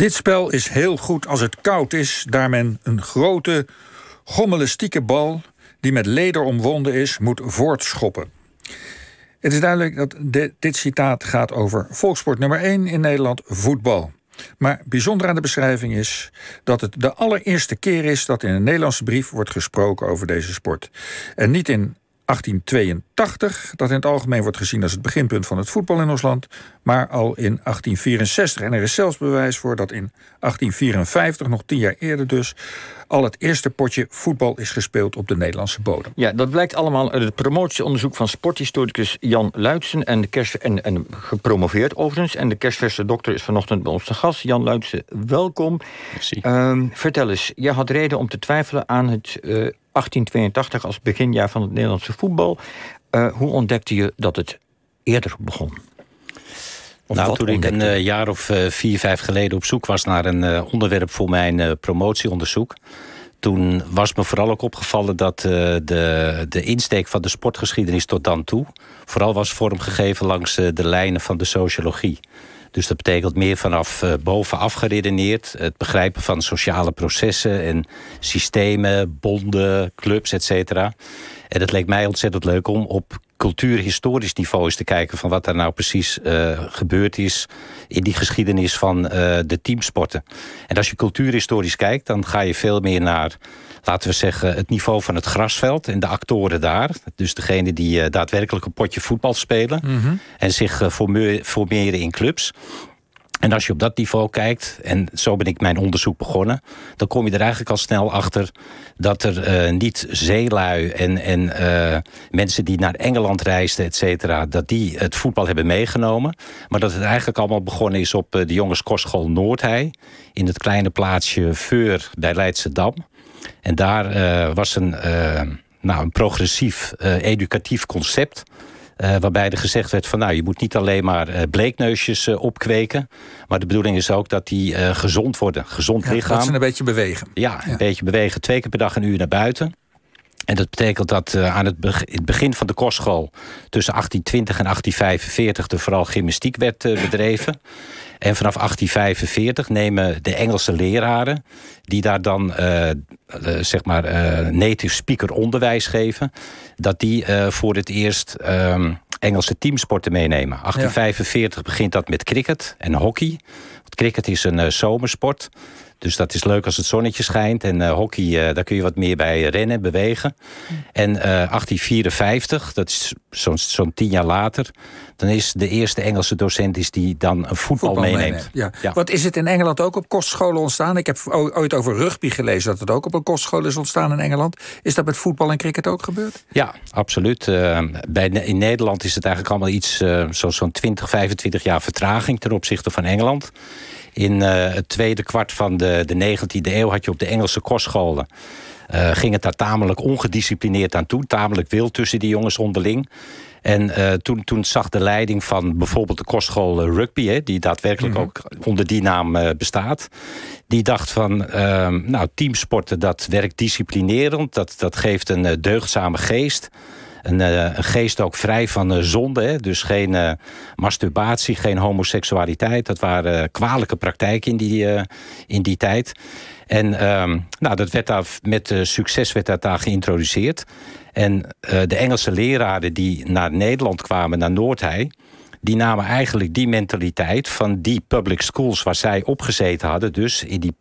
Dit spel is heel goed als het koud is, daar men een grote, gommelistieke bal die met leder omwonden is, moet voortschoppen. Het is duidelijk dat dit citaat gaat over volkssport nummer 1 in Nederland, voetbal. Maar bijzonder aan de beschrijving is dat het de allereerste keer is dat in een Nederlandse brief wordt gesproken over deze sport. En niet in 1882, dat in het algemeen wordt gezien als het beginpunt van het voetbal in ons land, maar al in 1864. En er is zelfs bewijs voor dat in 1854, nog tien jaar eerder dus, al het eerste potje voetbal is gespeeld op de Nederlandse bodem. Ja, dat blijkt allemaal uit het promotieonderzoek van sporthistoricus Jan Luitsen en, de kerst, en, en gepromoveerd overigens. En de kerstverse dokter is vanochtend bij ons te gast. Jan Luitsen, welkom. Uh, vertel eens, jij had reden om te twijfelen aan het uh, 1882 als beginjaar van het Nederlandse voetbal. Uh, hoe ontdekte je dat het eerder begon? Of nou, toen ik een uh, jaar of uh, vier, vijf geleden op zoek was naar een onderwerp voor mijn promotieonderzoek. Toen was me vooral ook opgevallen dat de, de insteek van de sportgeschiedenis tot dan toe vooral was vormgegeven langs de lijnen van de sociologie. Dus dat betekent meer vanaf uh, bovenaf geredeneerd. Het begrijpen van sociale processen en systemen, bonden, clubs, et. En het leek mij ontzettend leuk om op cultuurhistorisch niveau eens te kijken... van wat er nou precies uh, gebeurd is in die geschiedenis van uh, de teamsporten. En als je cultuurhistorisch kijkt, dan ga je veel meer naar laten we zeggen, het niveau van het grasveld en de actoren daar. Dus degene die uh, daadwerkelijk een potje voetbal spelen mm -hmm. en zich formeren in clubs. En als je op dat niveau kijkt, en zo ben ik mijn onderzoek begonnen... dan kom je er eigenlijk al snel achter dat er uh, niet zeelui en, en uh, mensen die naar Engeland reisden, et cetera... dat die het voetbal hebben meegenomen. Maar dat het eigenlijk allemaal begonnen is op uh, de jongenskostschool Noordhei... in het kleine plaatsje Veur bij Leidse Dam. En daar was een, nou, een progressief educatief concept. Waarbij er gezegd werd van nou, je moet niet alleen maar bleekneusjes opkweken. Maar de bedoeling is ook dat die gezond worden. Gezond ja, lichaam. Dat ze een beetje bewegen. Ja, een ja. beetje bewegen. Twee keer per dag een uur naar buiten. En dat betekent dat uh, aan het, be het, begin van de kostschool... tussen 1820 en 1845 er vooral gymnastiek werd uh, bedreven. En vanaf 1845 nemen de Engelse leraren... die daar dan uh, zeg maar native speaker onderwijs geven... dat die voor het eerst um, Engelse teamsporten meenemen. 1845 ja. begint dat met cricket en hockey. Want cricket is een zomersport... Dus dat is leuk als het zonnetje schijnt. En uh, hockey, uh, daar kun je wat meer bij rennen, bewegen. En uh, 1854, dat is zo'n zo tien jaar later... dan is de eerste Engelse docent is die dan een voetbal, voetbal meeneemt. Ja. ja. Wat is het in Engeland ook op kostscholen ontstaan? Ik heb ooit over rugby gelezen dat het ook op een kostschool is ontstaan in Engeland. Is dat met voetbal en cricket ook gebeurd? Ja, absoluut. Uh, bij, in Nederland is het eigenlijk allemaal iets... Uh, zo'n zo 20, 25 jaar vertraging ten opzichte van Engeland... In uh, het tweede kwart van de, de 19e eeuw had je op de Engelse kostscholen... Uh, ging het daar tamelijk ongedisciplineerd aan toe. Tamelijk wild tussen die jongens onderling. En uh, toen, toen zag de leiding van bijvoorbeeld de kostschool rugby... Hè, die daadwerkelijk mm -hmm. ook onder die naam uh, bestaat... die dacht van, nou, teamsporten dat werkt disciplinerend... dat, dat geeft een deugdzame geest... Een, uh, een, geest ook vrij van uh, zonde. Hè? Dus geen uh, masturbatie, geen homoseksualiteit. Dat waren kwalijke praktijken in die, in die tijd. En um, nou, dat werd daar, met succes werd dat daar geïntroduceerd. En de Engelse leraren die naar Nederland kwamen, naar Noordhei... die namen eigenlijk die mentaliteit van die public schools... waar zij opgezeten hadden, dus in die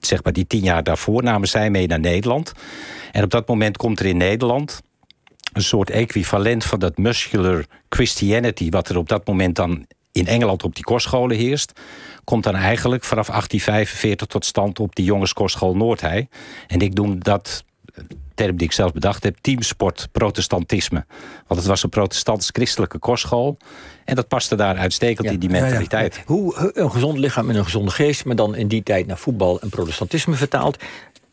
zeg maar die tien jaar daarvoor namen zij mee naar Nederland. En op dat moment komt er in Nederland een soort equivalent van dat muscular Christianity... wat er op dat moment dan in Engeland op die kostscholen heerst... komt dan eigenlijk vanaf 1845 tot stand op die jongenskostschool Noordhei. En ik noem dat term die ik zelf bedacht heb, teamsport protestantisme. Want het was een protestants-christelijke kostschool. En dat paste daar uitstekend ja, in die mentaliteit. Ja, ja. Hoe een gezond lichaam en een gezonde geest... maar dan in die tijd naar voetbal en protestantisme vertaald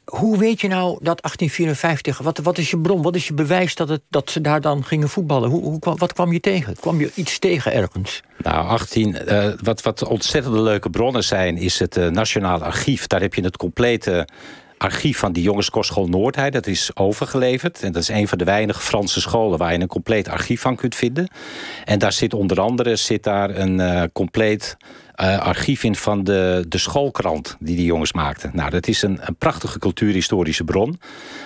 hoe weet je nou dat 1854, wat, wat is je bron, wat is je bewijs dat, het, dat ze daar dan gingen voetballen? Hoe, hoe, wat kwam je tegen? Kwam je iets tegen ergens? Nou, 18, uh, wat, wat ontzettend leuke bronnen zijn, is het uh, Nationaal Archief. Daar heb je het complete archief van die jongenskostschool Noordheid. Dat is overgeleverd. En dat is een van de weinige Franse scholen waar je een compleet archief van kunt vinden. En daar zit onder andere zit daar een uh, compleet uh, archief in van de, de schoolkrant die die jongens maakten. Nou, dat is een, een prachtige cultuurhistorische bron.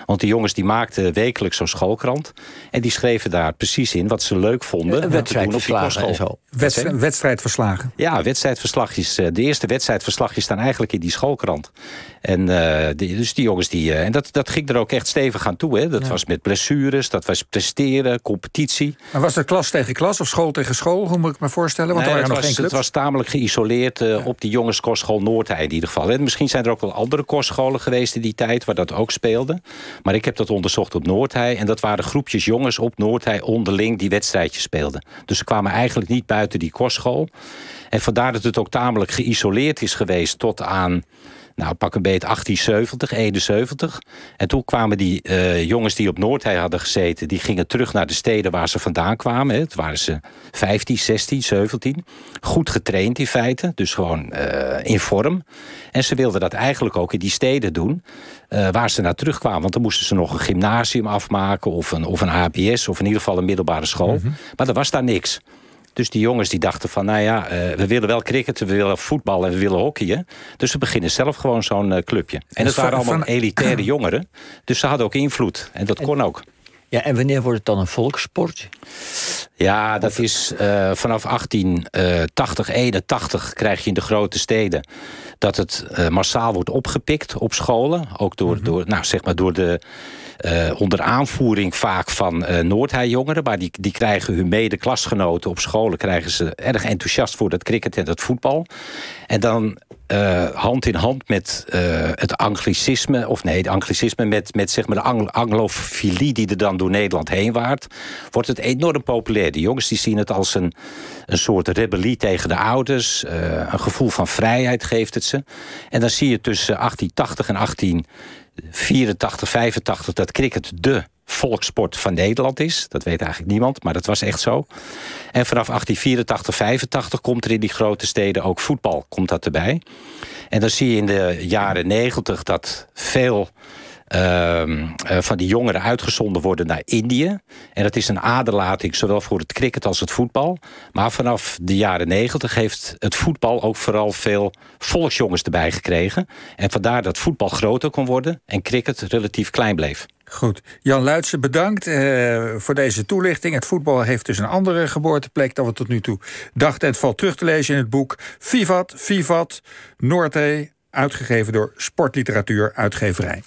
Want die jongens die maakten wekelijks zo'n schoolkrant. En die schreven daar precies in wat ze leuk vonden. Een wedstrijdverslagen en zo. Wedstrijd, wedstrijdverslagen. Ja, wedstrijdverslagjes. De eerste wedstrijdverslagjes staan eigenlijk in die schoolkrant. En uh, die, dus die jongens die. Uh, en dat, dat ging er ook echt stevig aan toe. Hè. Dat was met blessures, dat was presteren, competitie. Maar was dat klas tegen klas of school tegen school? Hoe moet ik me voorstellen? Want nee, er waren het, nog was, het was tamelijk geïsoleerd ja. op die jongenskostschool Noordhei in ieder geval. En misschien zijn er ook wel andere kostscholen geweest in die tijd waar dat ook speelde. Maar ik heb dat onderzocht op Noordhei. En dat waren groepjes jongens op Noordhei onderling die wedstrijdjes speelden. Dus ze kwamen eigenlijk niet buiten die kostschool. En vandaar dat het ook tamelijk geïsoleerd is geweest tot aan nou, pak een beet 1870, 71. En toen kwamen die uh, jongens die op Noordhei hadden gezeten... die gingen terug naar de steden waar ze vandaan kwamen. Het waren ze 15, 16, 17. Goed getraind in feite, dus gewoon uh, in vorm. En ze wilden dat eigenlijk ook in die steden doen... Uh, waar ze naar terugkwamen. Want dan moesten ze nog een gymnasium afmaken... of een, of een HBS, of in ieder geval een middelbare school. Mm -hmm. Maar er was daar niks. Dus die jongens die dachten van, nou ja, uh, we willen wel cricketen, we willen voetbal en we willen hockeyen. Dus we beginnen zelf gewoon zo'n uh, clubje. En dat waren allemaal elitaire jongeren. Dus ze hadden ook invloed. En dat kon ook. Ja, en wanneer wordt het dan een volkssport? Ja, dat is uh, vanaf 1880, 81 krijg je in de grote steden dat het uh, massaal wordt opgepikt op scholen. Ook door, mm -hmm. door, nou, zeg maar door de. Uh, onder aanvoering vaak van uh, Noordhei-jongeren. Maar die, die krijgen hun mede-klasgenoten op scholen... krijgen ze erg enthousiast voor dat cricket en dat voetbal. En dan uh, hand in hand met het anglicisme... of nee, het anglicisme met, met zeg maar de Anglo anglofilie... die er dan door Nederland heen waart... wordt het enorm populair. De jongens die zien het als een, een soort rebellie tegen de ouders. een gevoel van vrijheid geeft het ze. En dan zie je tussen 1880 en 18... 84, 85 dat cricket de volkssport van Nederland is. Dat weet eigenlijk niemand, maar dat was echt zo. En vanaf 1884, 85 komt er in die grote steden ook voetbal komt dat erbij. En dan zie je in de jaren 90 dat veel van die jongeren uitgezonden worden naar Indië. En dat is een aderlating zowel voor het cricket als het voetbal. Maar vanaf de jaren negentig heeft het voetbal ook vooral veel volksjongens erbij gekregen. En vandaar dat voetbal groter kon worden en cricket relatief klein bleef. Goed. Jan Luitsen, bedankt uh, voor deze toelichting. Het voetbal heeft dus een andere geboorteplek dan we tot nu toe dachten. Het valt terug te lezen in het boek Vivat, Vivat, Noordzee, uitgegeven door Sportliteratuur Uitgeverij.